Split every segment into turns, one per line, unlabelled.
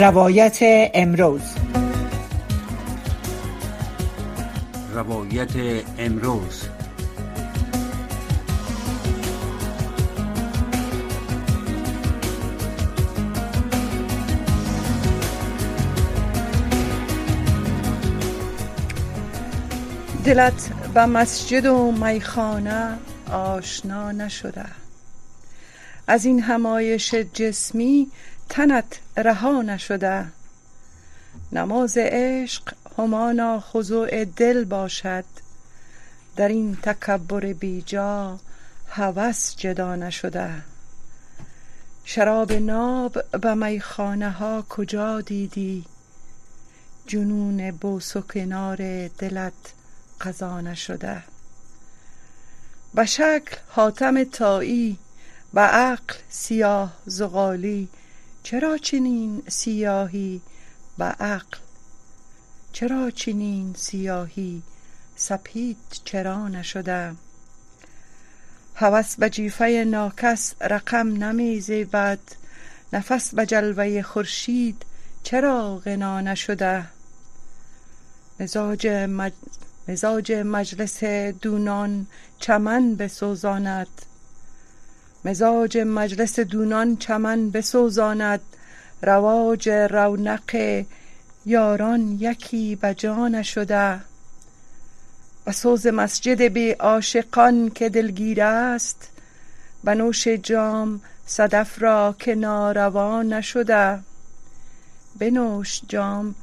روایت امروز.
روایت امروز.
دلت به مسجد و میخانه آشنا نشده. از این همایش جسمی تنت رها نشده. نماز عشق همانا خضوع دل باشد. در این تکبر بیجا هوس جدا نشده. شراب ناب به میخانه ها کجا دیدی؟ جنون بوس و کنار دلت قضا نشده. به شکل حاتم تایی به عقل سیاه زغالی چرا چنین سیاهی به عقل؟ چرا چنین سیاهی سپید چرا نشده؟ هوس به جیفه ناکس رقم نمی زیبد نفس به جلوه خورشید چرا غنا نشده؟ مزاج, مزاج مجلس دونان چمن بسوزاند. مزاج مجلس دونان چمن بسوزاند. رواج رونق یاران یکی به جا نشده و سوز مسجد بی عاشقان که دلگیر است. به نوش جام صدف را که ناروا نشده. بنوش جام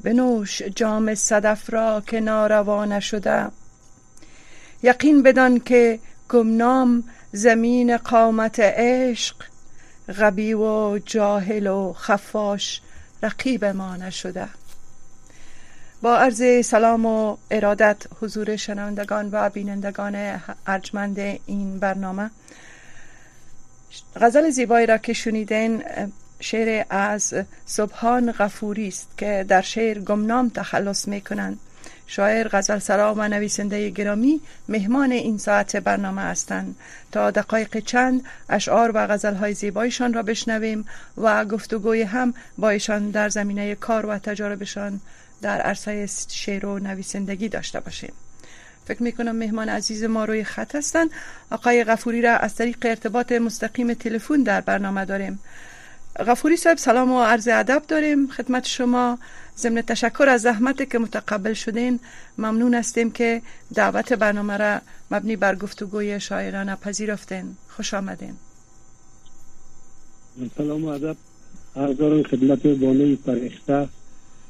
بنوش جام صدف را که ناروا نشده. یقین بدان که گمنام زمین قامت عشق غبی و جاهل و خفاش رقیب ما نشده. با عرض سلام و ارادت حضور شنوندگان و بینندگان ارجمند این برنامه. غزل زیبایی را که شنیدین شعر از سبحان غفوری است که در شعر گمنام تخلص می‌کنند. شاعر غزل سرا و نویسنده گرامی مهمان این ساعت برنامه هستند. تا دقایق چند اشعار و غزل های زیبایشان را بشنویم و گفتگوی هم با ایشان در زمینه کار و تجاربشان در عرصه شعر و نویسندگی داشته باشیم. فکر می کنم مهمان عزیز ما روی خط هستند. آقای غفوری را از طریق ارتباط مستقیم تلفن در برنامه داریم. غفوری صاحب سلام و عرض ادب داریم. خدمت شما ضمن تشکر از زحمت که متقبل شدین. ممنون هستیم که دعوت برنامه را مبنی بر گفتگوی شاعرانه پذیرفتین. خوش آمدین.
سلام و ادب. عرض خدمت بانه فرشته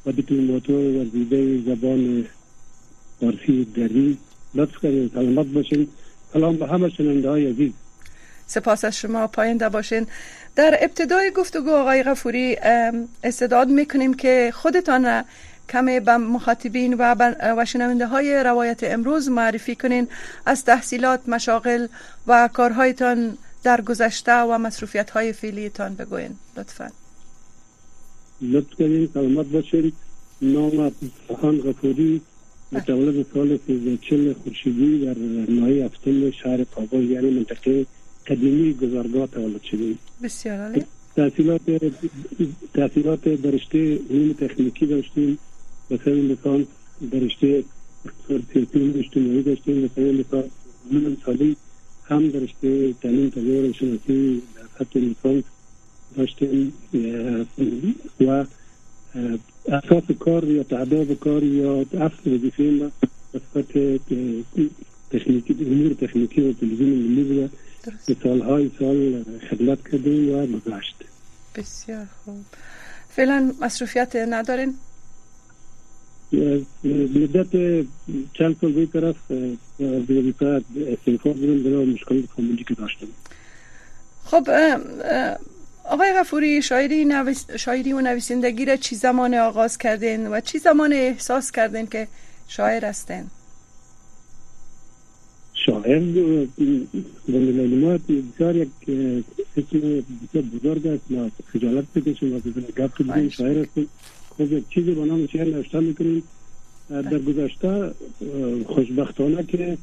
و دیپلماتو وزیده زبان فارسی دری. لطف کنید سلامت باشین. سلام به همه شننده های عزیز.
سپاس از شما پاینده باشین در ابتدای گفتگو آقای غفوری استعداد می‌کنیم که خودتان کمی به مخاطبین و, شنونده های روایت امروز معرفی کنین. از تحصیلات مشاغل و کارهایتان در گذشته و مصروفیت های فعلیتان بگوین. لطفا.
لطف کنین سلامت باشین. نام سخان غفوری متولد سال 1340 خورشیدی در ناحیه هفتم شهر کابل یعنی منطقه قدیمی گذارگاه تولد شدیم
بسیار عالی.
تحصیلات تحصیلات در رشته علوم تکنیکی داشتیم مثلا لیسانس در رشته سیاسی اجتماعی داشتیم مثلا لیسانس علوم سالی هم در رشته تعلیم تجارب شناسی در خط لیسانس داشتیم و اساس کار یا تعداد کار یا اصل وظیفه ما صفت تکنیکی امور تکنیکی و تلویزیون ملی بوده به سالهای سال خدمت کردیم و گذشت.
بسیار خوب. فعلا مصروفیت ندارین؟
مدت چند سال به طرف وظیفه استعفا بودم برای مشکل فامیلی که داشتم
خب آقای غفوری شاعری, نویس... شاعری و نویسندگی را چی زمان آغاز کردین و چی زمان احساس کردین که شاعر هستین؟
شاعر ما بسیار یک اسم بسیار بزرگ است ما خجالت بکشیم و تو بگیم شاعر هستیم خب یک چیزی با نام شعر نوشته می‌کنیم در گذشته خوشبختانه که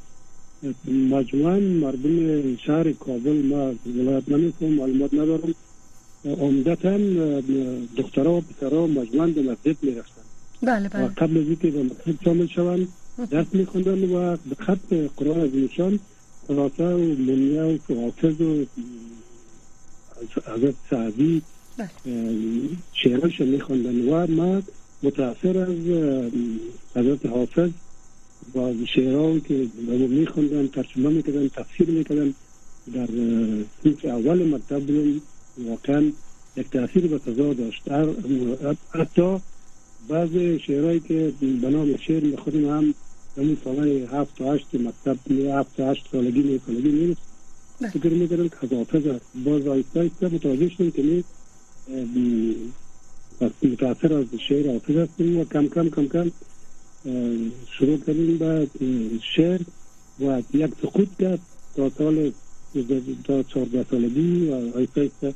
مجموعا مردم شهر کابل ما ولایت نمی‌کنم معلومات ندارم عمدتا دخترها و پسرها مجموعا به مسجد می‌رفتن
بله بله
و قبل از اینکه به مسجد شامل شوند درس میخوندن و به خط قرآن از ایشان خلاصه و منیه و حافظ و حضرت سعدی
بله.
شعرش میخوندن و ما متاثر از حضرت حافظ با شعرها که میخوندن ترجمه می‌کردن تفسیر می‌کردن در صنف اول مکتب واقعا یک تاثیر به تضاد داشت حتی بعض شعرهایی که به نام شعر می‌خوریم هم همون سالهای هفت و هشت مکتب هفت و هشت سالگی نه سالگی نیست فکر می‌کردم که از حافظ باز آیسته آیسته متوجه شدم که می متاثر از شعر حافظ هستیم و کم کم کم کم شروع کردیم به شعر و یک سقوط کرد تا سال تا چهارده سالگی و آیسته آیسته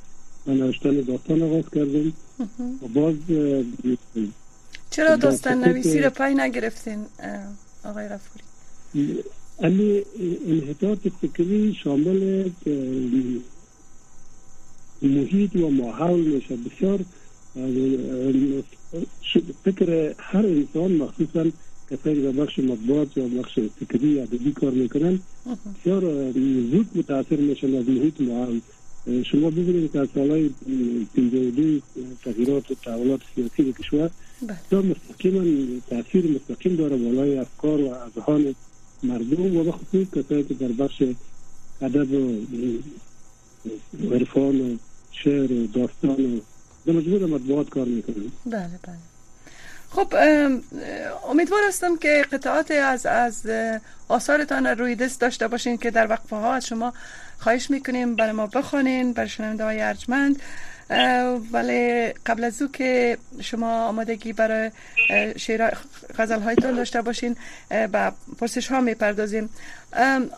و نوشتن داستان آغاز کردیم. و باز
چرا داستان نویسی رو پای نگرفتین آقای رفوری؟
امی انحطاط فکری شامل محیط و ماحول میشه. بسیار فکر هر انسان مخصوصا کسایی که بخش مطبوعات یا بخش فکری یا ادبی کار می‌کنن بسیار زود متاثر میشن از محیط ماحول. شما ببینید که از سالهای پنجه دو تغییرات و تحولات سیاسی کشور بسیار مستقیما تاثیر مستقیم داره بالای افکار و اذهان مردم و بخصوص کسایی که در بخش ادب و عرفان و شعر و داستان و در مجموع مطبوعات کار می‌کنن.
بله بله. خب امیدوار هستم که قطعات از از آثارتان روی دست داشته باشین که در وقفه ها از شما خواهش می‌کنیم برای ما بخوانین برای شنونده های ارجمند. ولی قبل از او که شما آمادگی برای شعر غزل هایتان داشته باشین با پرسش ها می‌پردازیم.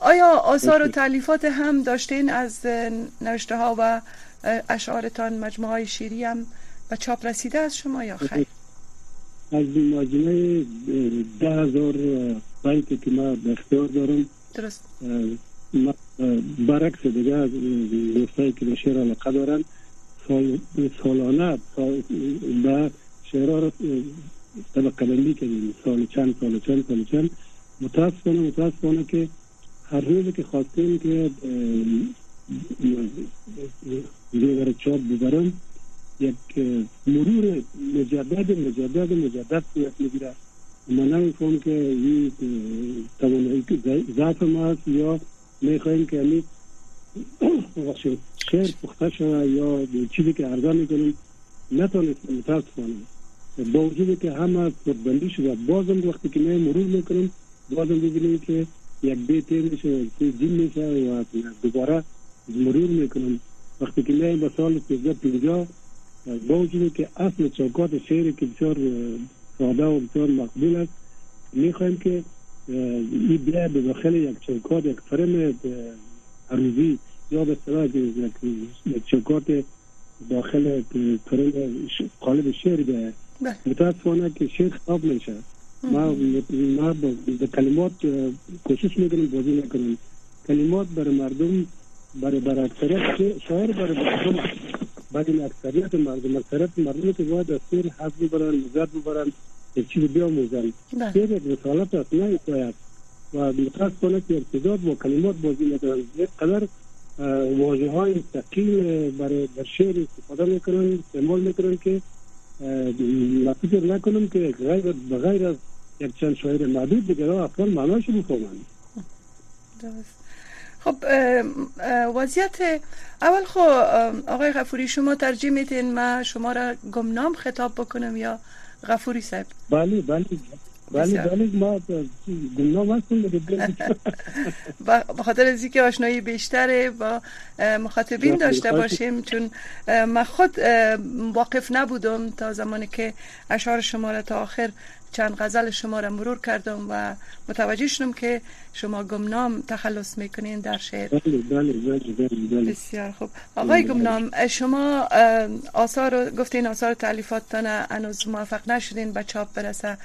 آیا آثار و تعلیفات هم داشتین؟ از نوشته ها و اشعارتان مجموعه های شیری هم به چاپ رسیده از شما یا خیر؟
از مجموعه ده هزار بیتی که ما به اختیار دارم.
درست.
برعکس دیگه از دوستایی که به شعر علاقه دارن سال سالانه به شعرها رو طبقه بندی کردیم سال چند سال چند سال چند. متاسفانه متاسفانه که هر روزی که خواستیم که دیگر چاپ ببرم یک مرور مجدد مجدد مجدد صورت می‌گیره. ما نمیفهم که این توانایی ضعف ما هست یا می‌خواهیم که یعنی شعر پخته شده یا چیزی که عرضه می‌کنیم نتونست متاسفانه با وجودی که همه خودبندی شده بازم وقتی که نه مرور می‌کنیم بازم ببینیم که یک بیت میشه جین میشه و دوباره مرور می‌کنم وقتی که نه به سال 1350 با وجودی که اصل چوکات شعری که بسیار ساده و بسیار مقبول است می‌خوایم که این بیا به داخل یک چوکات یک فرم عروضی یا به اصطلاح یک چوکات داخل فرم قالب شعر به متاسفانه که شعر خطاب میشه ما ما به کلمات کوشش می‌کنیم بازی نکنیم. کلمات برای مردم برای برای اکثریت شاعر برای مردم بعد اکثریت مردم اکثریت مردم که باید از سیر حض ببرن مزد ببرن یک چیز بیاموزن یک رسالت نه باید و متاسفانه که ارتداد با کلمات بازی ندارن. یک قدر واجه های مستقیم برای در شعر استفاده می‌کنن استعمال می‌کنن که فکر نکنم که غیر بغیر از یک چند شاعر معدود دیگر اصلا معناش بفهمند
خب وضعیت اول خب آقای غفوری شما ترجیح میتین ما شما را گمنام خطاب بکنم یا غفوری صاحب.
بله بله بله بله ما گمنام هستیم
به خاطر از که آشنایی بیشتره با مخاطبین داشته باشیم چون من خود واقف نبودم تا زمانی که اشعار شما را تا آخر چند غزل شما را مرور کردم و متوجه شدم که شما گمنام تخلص می‌کنین در شعر.
بله بله بله بله
بسیار خوب. آقای گمنام شما آثار گفتین آثار تعلیفاتتان هنوز موفق نشدین به چاپ برسه.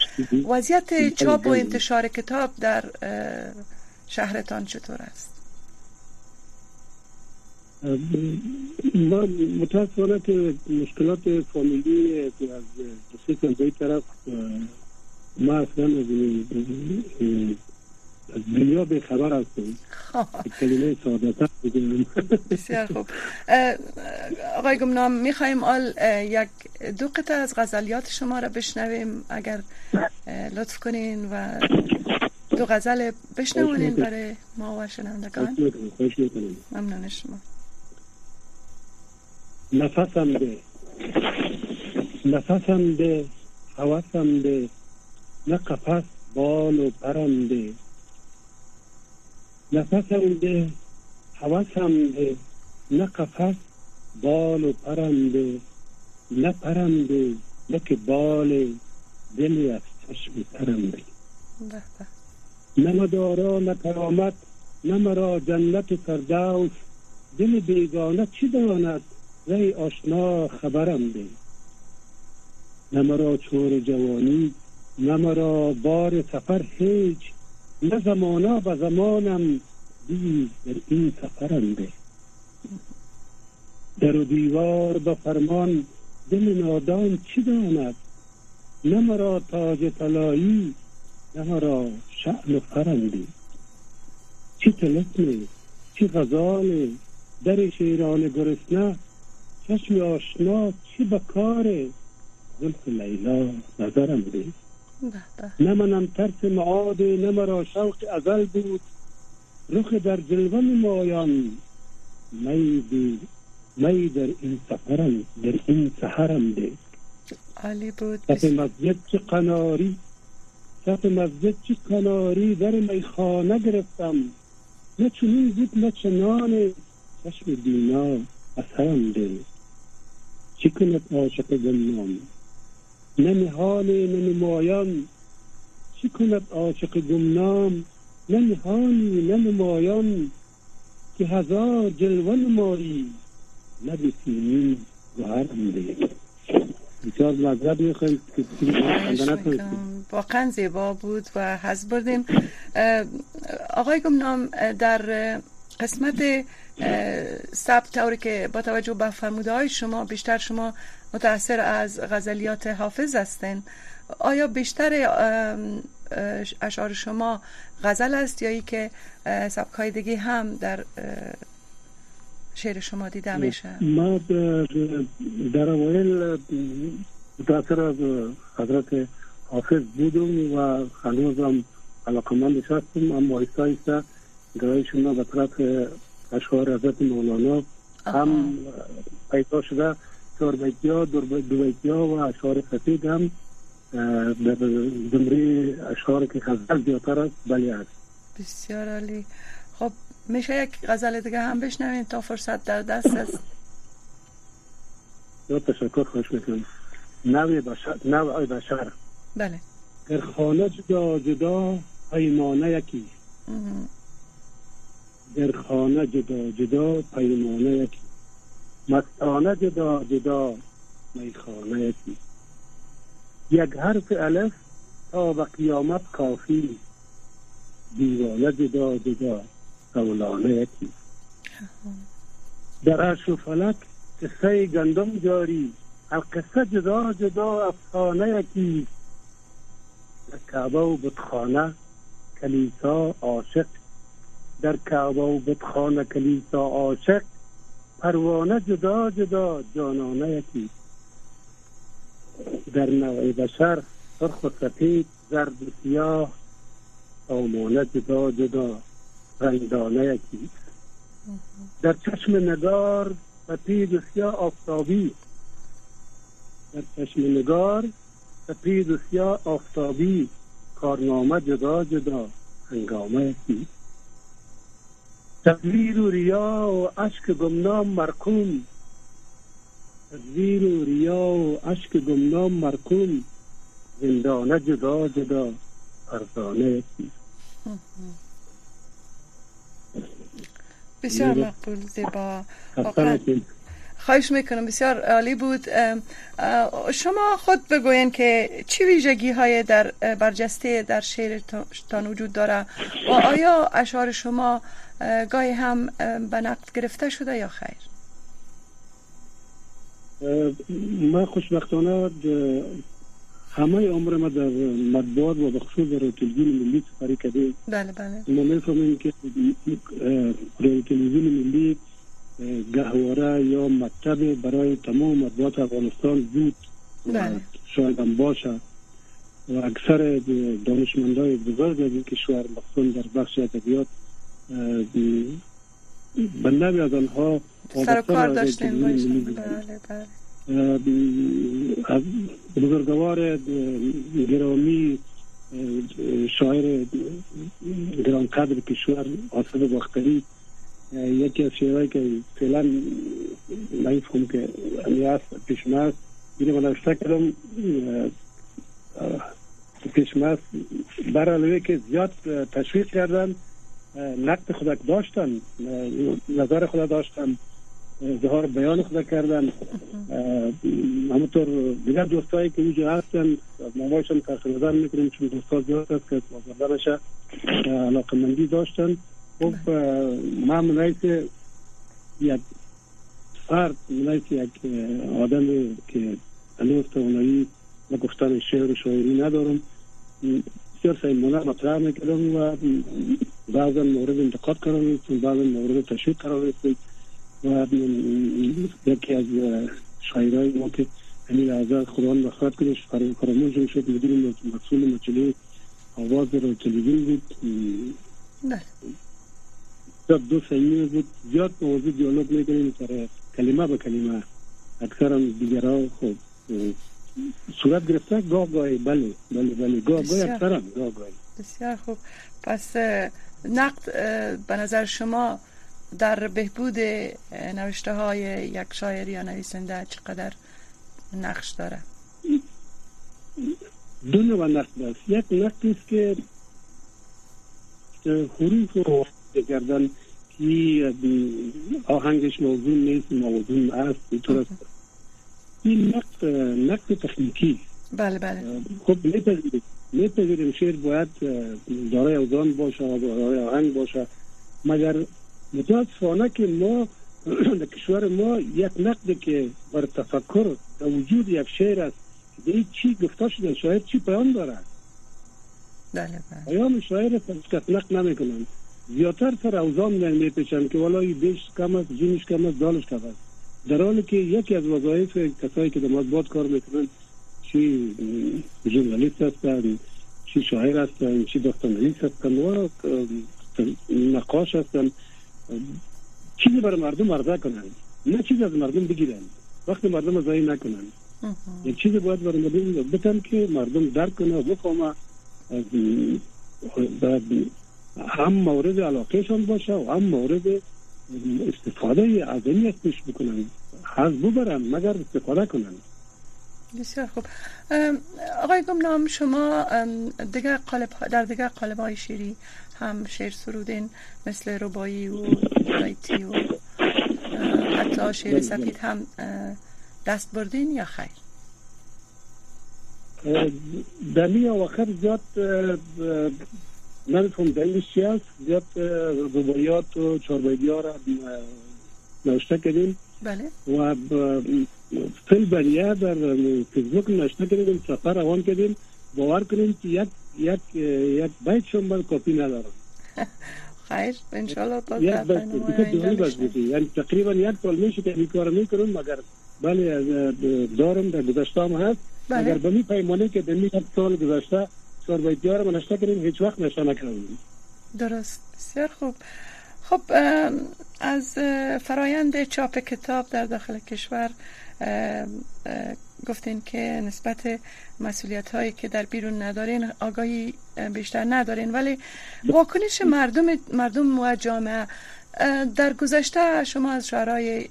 وضعیت چاپ و انتشار کتاب در شهرتان چطور است؟
ما متاسفانه که مشکلات فامیلی از دوستی طرف ما اصلا از دنیا به خبر هستم خب. کلمه سعادت
بسیار خوب. آقای گمنام می‌خوایم آل یک دو قطع از غزلیات شما را بشنویم. اگر لطف کنین و دو غزل بشنوونین برای ما و شنوندگان. ممنون شما.
نفسم ده نفسم ده حواسم ده نه قفس بال و پرنده نفسم ده حواسم ده نه قفس بال و پرنده نه پرنده نه که بال دلی از چشم پرنده نه مدارا نه کرامت نه مرا جنت فردوس. دل بیگانه چی داند؟ ری آشنا خبرم ده نه مرا چور جوانی مرا بار سفر هیچ نه زمانا به زمانم بیز در این سفرم ده در و دیوار به فرمان دل نادان چی داند؟ نه مرا تاج طلایی نه مرا شعن و فرنده چی تلسمه چی غزاله در شیران گرسنه چشم آشنا چی بکاره؟ زلف لیلا نظرم ده نه منم ترس معاد نه مرا شوق ازل بود. رخ در جلوه مایان می می در این سفرم در این سحرم ده.
عالی بود.
صف مسجد چه قناری صف مسجد چه قناری در میخانه گرفتم. نه چنین بود نه چنان. چشم بینا اثرم ده. چی کند عاشق گمنام نه نهال نه نمایان چی کند عاشق گمنام؟ نه نهانی نه نمایان که هزار جلوه نمایی. نه بسیمین گوهرم ده بسیار مذرب می‌خوایم
واقعا زیبا بود و حز بردیم. آقای گمنام در قسمت ثبت طوری که با توجه به فرموده های شما بیشتر شما متاثر از غزلیات حافظ هستین. آیا بیشتر اشعار شما غزل است یا ای که سبک های دیگه هم در شعر شما دیده میشه؟
ما در اوایل متاثر از حضرت حافظ بودم و هنوزم علاقمند هستم اما ایستا ایستا گرایشون به طرف اشعار حضرت مولانا هم پیدا شده. چهار بیتی ها دو بیتی ها و اشعار سفید هم در زمره اشعار که غزل زیادتر است بلی است.
بسیار عالی. خب میشه یک غزل دیگه هم بشنویم تا فرصت در دست است؟
یا تشکر خوش می‌کنم. نوی بشر نوی بشر.
بله.
در خانه جدا جدا پیمانه یکی. در خانه جدا جدا پیمانه یکی. مستانه جدا جدا میخانه یکی. یک حرف الف تا به قیامت کافی. دیوانه جدا جدا سولانه یکی. در عرش و فلک قصه گندم جاری. القصه جدا جدا افسانه یکی. در کعبه و بتخانه کلیسا عاشق در کعبه و بتخانه کلیسا عاشق پروانه جدا جدا جانانه یکی. در نوع بشر سرخ و سپید زرد و سیاه سامانه جدا جدا رنگدانه یکی. در چشم نگار سپید و سیاه آفتابی. در چشم نگار سپید و سیاه آفتابی کارنامه جدا جدا هنگامه یکی. تقدیر و ریا و عشق گمنام مرکوم. تقدیر و ریا و عشق گمنام مرکوم. زندانه جدا جدا فرزانه
بسیار مقبول زیبا. خواهش می‌کنم. بسیار عالی بود. شما خود بگوین که چی ویژگی های در برجسته در شعرتان وجود داره و آیا اشعار شما گاهی هم به نقد گرفته شده یا خیر؟
من خوشبختانه همه عمر ما در مطبوعات و بخصوص در تلویزیون ملی سفری کردیم.
بله بله.
ما می‌فهمیم که تلویزیون ملی گهواره یا مکتب برای تمام مطبوعات افغانستان بود.
بله.
شاید هم باشه. و اکثر دانشمندای بزرگ از این کشور مخصوصا در بخش ادبیات به نوی از آنها
سر کار داشتیم. بله بله.
بزرگوار گرامی شاعر گرانقدر کشور آصف باختری یکی از شعرهایی که فعلا نمیفهم که همی هست پیشمه است اینه من نوشته کردم پیشمه است برای که زیاد تشویق کردن نقد خودک داشتن نظر خود داشتن اظهار بیان خود کردن همونطور دیگر دوستایی که اینجا هستن مامایشان تخریبا می‌کنیم چون دوستا زیاد هست که بازرده بشه علاقه مندی داشتن خب من منایس یک فرد منایس یک آدم که هنوز توانایی و گفتن شعر و شاعری ندارم بسیار سیمانه مطرح می‌کردم و بعضا مورد انتقاد قرار نیستم بعضا مورد تشویق قرار نیستم و یکی از شاعرهای ما که همین از خداوند بخواد کنش فراموش شد مدیر مسئول مجله آواز رو تلویزیون بود زیاد دو سیمی بود. زیاد موضوع دیالوگ می‌کنیم سر کلمه به کلمه. اکثر هم دیگرها خب صورت گرفته گاه گاهی. بله بله بله. گاه گاهی اکثر هم گاه گاهی.
بسیار خوب. پس نقد به نظر شما در بهبود نوشته های یک شاعر یا نویسنده چقدر نقش داره؟
دو نوع نقد است. یک نقد است که حروف رو بگردن که آهنگش موضوع نیست موضوع است اینطور است این نقد نقد تکنیکی
بله بله.
خب میپذیریم شعر باید دارای اوزان باشه دارای آهنگ باشه. مگر متاسفانه که ما در کشور ما یک نقد که بر تفکر در وجود یک شعر است که چی گفته شده شاعر چی پیام داره
بله بله.
پیام شاعر نقد نمی کنند زیادتر سر اوزان می پیشن که ولای بیش کم است جینش کم است دالش کم است. در حالی که یکی از وظایف کسایی که در مطبوعات کار می‌کنن چی ژورنالیست هستن چی شاعر هستن چی داستان‌نویس هستن و نقاش هستن چیزی برای مردم عرضه کنن نه چیزی از مردم بگیرن وقتی مردم ازایی نکنن یک چیزی باید برای مردم بتن که مردم درک کنه و بفهمه هم مورد علاقهشان باشه و هم مورد استفاده از این پیش بکنن. حض ببرن مگر استفاده کنن.
بسیار خوب. آقای گمنام شما دیگه قالب در دیگه قالب های شیری هم شعر سرودین مثل ربایی و رایتی و حتی شعر سفید هم دست بردین یا خیر؟
در می آخر زیاد نمی‌تونم دلیلش چی هست؟ زیاد ربایات و چاربایدی ها را نوشته کردیم.
بله.
و فیل بریه در فیسبوک نوشته کردیم سفر روان کردیم. باور کنیم که یک یک یک بیت شما کپی ندارم.
خیر انشالله تا
یک یعنی تقریبا یک سال میشه که این کار می‌کنم مگر بله دارم در گذشته هم هست.
بله.
مگر به می پیمانه که به می سال گذشته سال باید رو نشته کردیم هیچ وقت نشته نکردیم.
درست. بسیار خوب. خب از فرایند چاپ کتاب در داخل کشور گفتین که نسبت مسئولیت هایی که در بیرون ندارین آگاهی بیشتر ندارین ولی واکنش مردم مردم و جامعه در گذشته شما از شعرهای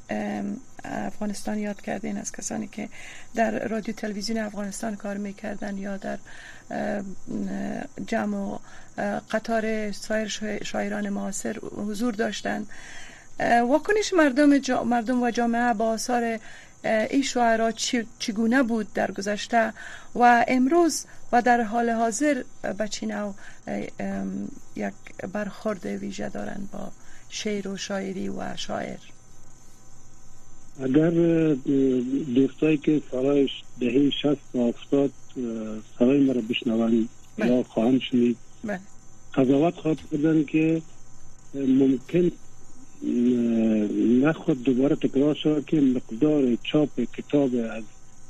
افغانستان یاد کردین از کسانی که در رادیو تلویزیون افغانستان کار می‌کردن یا در جمع و قطار سایر شاعران معاصر حضور داشتن واکنش مردم, مردم و جامعه با آثار این شعرا چگونه بود در گذشته و امروز و در حال حاضر بچینو یک برخورد ویژه دارند با شعر و شاعری و شاعر.
اگر دوستایی که سالای دهه شست و افتاد سالای مرا بشنوند بله. یا خواهند شنید بله. قضاوت خواهد کردن که ممکن نخود دوباره تکرار شد که مقدار چاپ کتاب از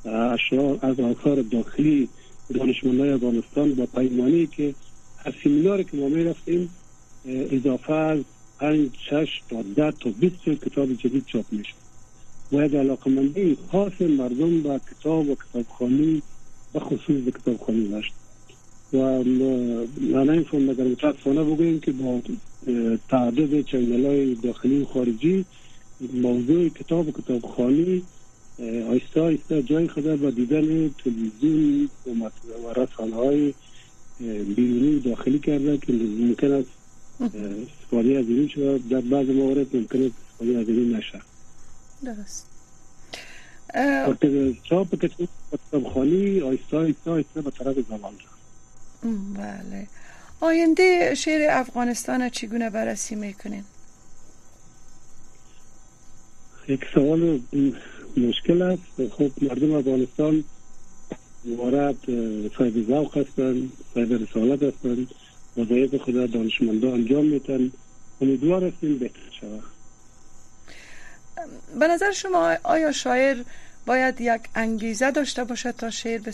اشعار از آثار داخلی دانشمندای افغانستان با پیمانی که هر سیمینار که ما می رفتیم اضافه از پنج شش تا ده تا بیست کتاب جدید چاپ میشه و یک علاقمندی خاص مردم با کتاب و کتابخانی و خصوص کتابخانی داشت. و من این اگر متاسفانه بگویم که با تعدد چنگل های داخلی و خارجی موضوع کتاب و کتابخانی آیسته آیسته جای خود با دیدن تلویزیون و رسانه های بیرونی داخلی کرده که ممکن است استفاده از این شد در بعض موارد ممکن است استفاده از این نشه درست. چاپ کتابخانی آیسته آیسته آیسته به طرف زمان
بله. آینده شعر افغانستان چگونه بررسی می‌کنین؟
یک سوال مشکل است. خب مردم افغانستان وارد صاحب ذوق هستند صاحب رسالت هستند وظایف خود دانشمندا انجام میتن امیدوار هستیم بهتر شود.
به نظر شما آیا شاعر باید یک انگیزه داشته باشد تا شعر به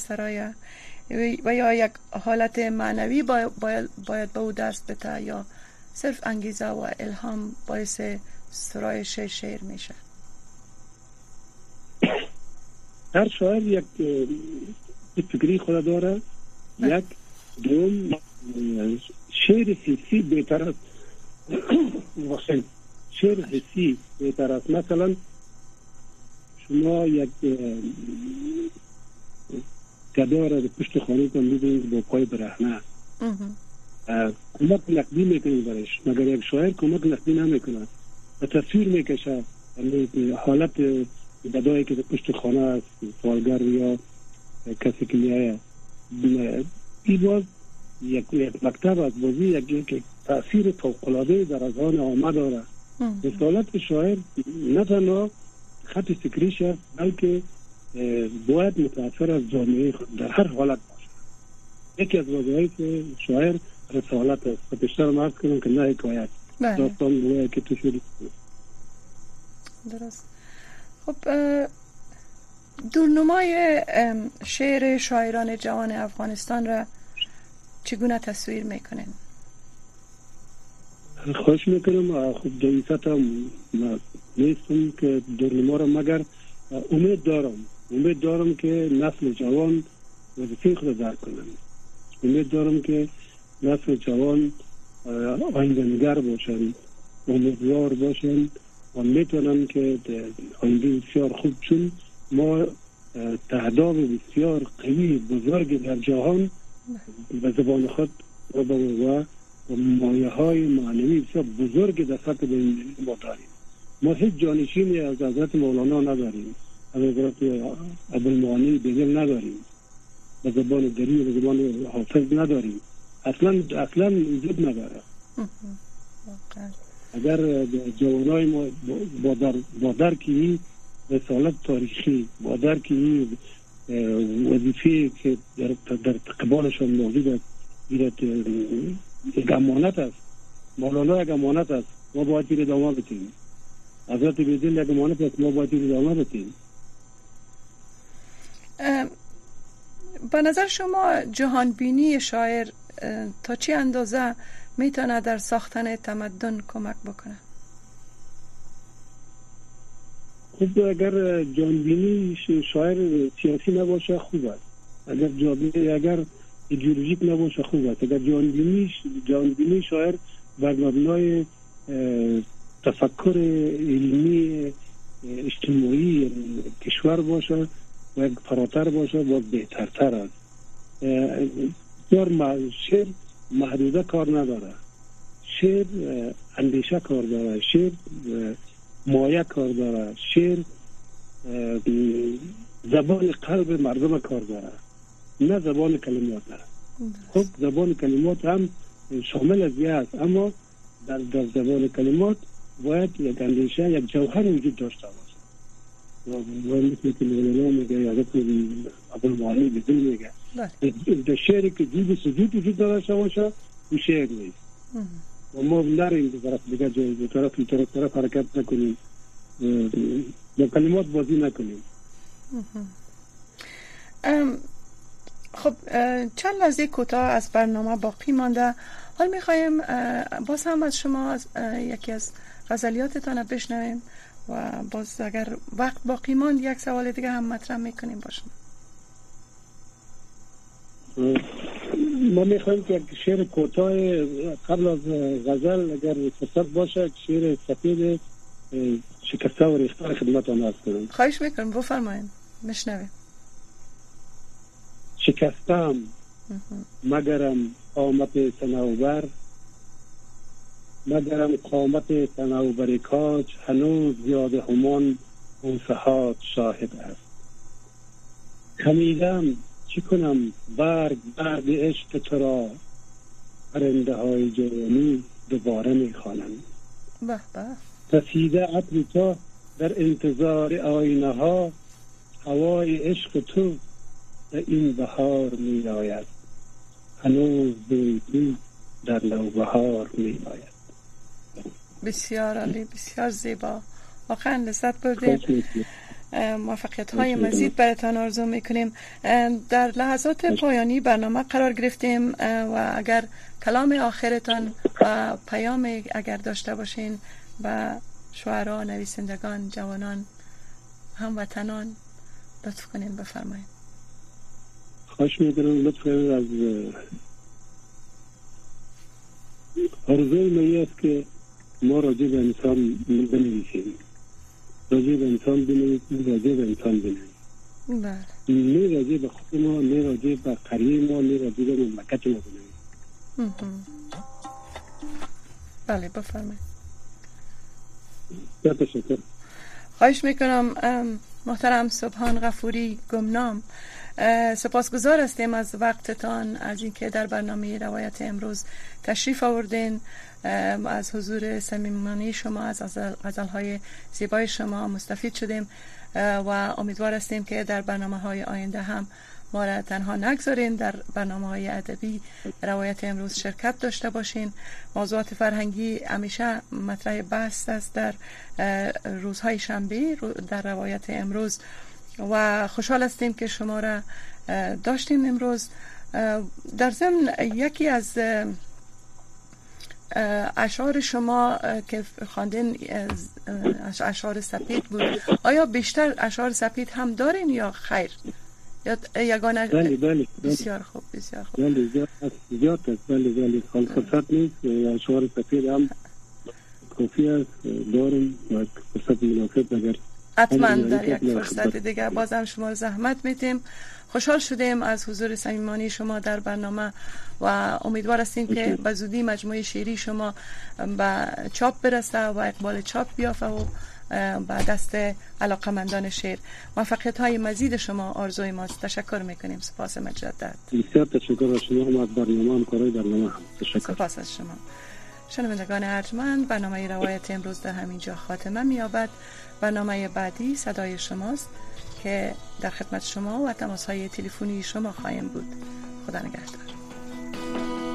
و یا یک حالت معنوی باید, باید به او دست بده یا صرف انگیزه و الهام باعث سرایش شعر میشه.
هر شاعر یک فکری خود داره. یک دوم شعر حسی بهتر است شعر حسی بهتر است مثلا شما یک گدا را پشت خانه کن می‌بینید با پای برهنه کمک نقدی می‌کنید برش مگر یک شاعر کمک نقدی نمی‌کنه و تصویر می‌کشه. یعنی حالت گدایی که پشت خانه است فالگر یا کسی که میایه ای باز یک مکتب از بازی یک, یک تاثیر فوقلاده در اذهان آمد داره رسالت شاعر نه تنها خط فکریش است بلکه باید متاثر از جامعه خود در هر حالت باشه. یکی از وظایف شاعر رسالت است. و بیشتر مرد کنم که نه حکایت. بله. داستان بوده که تو شدی
درست. خب دورنمای شعر شاعران جوان افغانستان را چگونه تصویر می‌کنین؟
خوش می‌کنم خب در هم نیستم که دورنما را مگر امید دارم. امید دارم که نسل جوان وظیفه خود درک کنم امید دارم که نسل جوان آیندنگر باشن امیدوار باشن و می‌تونن که آینده بسیار خوب. چون ما تعداد بسیار قوی بزرگ در جهان به زبان خود و و مایه های معنوی بسیار بزرگ در سطح ما داریم. ما هیچ جانشینی از حضرت مولانا نداریم. از حضرت عبدالمعانی دیگر نداریم. به زبان دری و زبان حافظ نداریم. اصلا اصلا وجود نداره. اگر جوانای ما با, در با درکی رسالت تاریخی با درکی وظیفه که در, در قبالشان موجود است یک امانت است مولانا یک امانت است ما باید این ادامه بتیم حضرت بیدل یک امانت است ما باید این ادامه بتیم
به نظر شما جهانبینی شاعر تا چه اندازه می‌تونه در ساختن تمدن کمک بکنه؟
خب اگر جانبینی شاعر سیاسی نباشه خوب است. اگر جانبینی اگر ایدئولوژیک نباشه خوب است. اگر جانبینی جانبینی شاعر بر مبنای تفکر علمی اجتماعی کشور باشه و فراتر باشه باز بهترتر است. شعر شعر محدوده کار نداره. شعر اندیشه کار داره. شعر مایه کار داره. شعر زبان قلب مردم کار داره. نه زبان کلمات خب زبان کلمات هم شامل از است. اما در, در زبان کلمات باید یک اندیشه یک جوهر وجود داشته باشه. و مثل که مولانا میگه یادت ابو المعالی بدون میگه. در شعری که جیب سجود وجود داشته باشه اون شعر نیست. و ما نریم به طرف دیگه به طرف طرف طرف حرکت نکنیم. با کلمات بازی نکنیم.
خب چند لحظه کوتاه از برنامه باقی مانده. حال می‌خوایم باز هم از شما از یکی از غزلیاتتان بشنویم و باز اگر وقت باقی ماند یک سوال دیگه هم مطرح می‌کنیم با شما.
ما می‌خوایم که شعر کوتاه قبل از غزل اگر فرصت باشه شعر سفید شکسته و ریختار خدمت آن کنم.
خواهش می‌کنم بفرمایید مشنویم
شکستم مگرم قامت تنوبر مگرم قامت تنوبر کاج هنوز یاد همان اون شاهد است. خمیدم چی کنم؟ برگ برگ عشق تو را. پرنده های جوانی دوباره می‌خوانم
به.
رسیده عطر تو در انتظار آینه ها. هوای عشق تو به این بهار می آید. هنوز بیتی در بهار می آید
بسیار عالی بسیار زیبا. واقعا لذت بردیم موفقیت های مزید براتان آرزو می‌کنیم. در لحظات پایانی برنامه قرار گرفتیم و اگر کلام آخرتان و پیام اگر داشته باشین و شعرا نویسندگان جوانان هموطنان لطف کنین بفرمایید
خواهش می‌کنم لطف از آرزوی من است که ما راجع به انسان بنویسیم. راجع به انسان بنویسیم راجع به انسان بنویسیم.
بله.
نه راجع به خود ما نه راجع به قریب ما نه راجع به مملکت ما بنویسیم.
بله بفرمایید.
تشکر
خواهش می‌کنم محترم صبحان غفوری گمنام. سپاسگزار هستیم از وقتتان از اینکه در برنامه روایت امروز تشریف آوردین. از حضور صمیمانه شما از غزل های زیبای شما مستفید شدیم. و امیدوار هستیم که در برنامه های آینده هم ما را تنها نگذارین. در برنامه های ادبی روایت امروز شرکت داشته باشین. موضوعات فرهنگی همیشه مطرح بحث است در روزهای شنبه در روایت امروز. و خوشحال هستیم که شما را داشتیم امروز. در ضمن یکی از اشعار شما که خواندین اشعار سپید بود. آیا بیشتر اشعار سپید هم دارین یا خیر؟ یا یگانه
بله بله
بسیار خوب بسیار خوب.
بله زیاد است بله بله خالصت نیست. اشعار سپید هم کافی است. دارم و فرصت مناسب اگر
حتما در یک فرصت دیگه بازم شما زحمت میتیم خوشحال شدیم از حضور صمیمانی شما در برنامه و امیدوار هستیم که به زودی مجموعه شیری شما به چاپ برسه و اقبال چاپ بیافه و به دست علاقمندان شعر. موفقیت های مزید شما آرزوی ماست. تشکر می‌کنیم. سپاس مجدد.
بسیار تشکر از شما. هم از برنامه هم کارای برنامه هم. تشکر.
سپاس از شما. شنوندگان ارجمند برنامه روایت امروز در همینجا خاتمه میابد برنامه بعدی صدای شماست که در خدمت شما و تماس های تلفنی شما خواهیم بود. خدا نگهدار.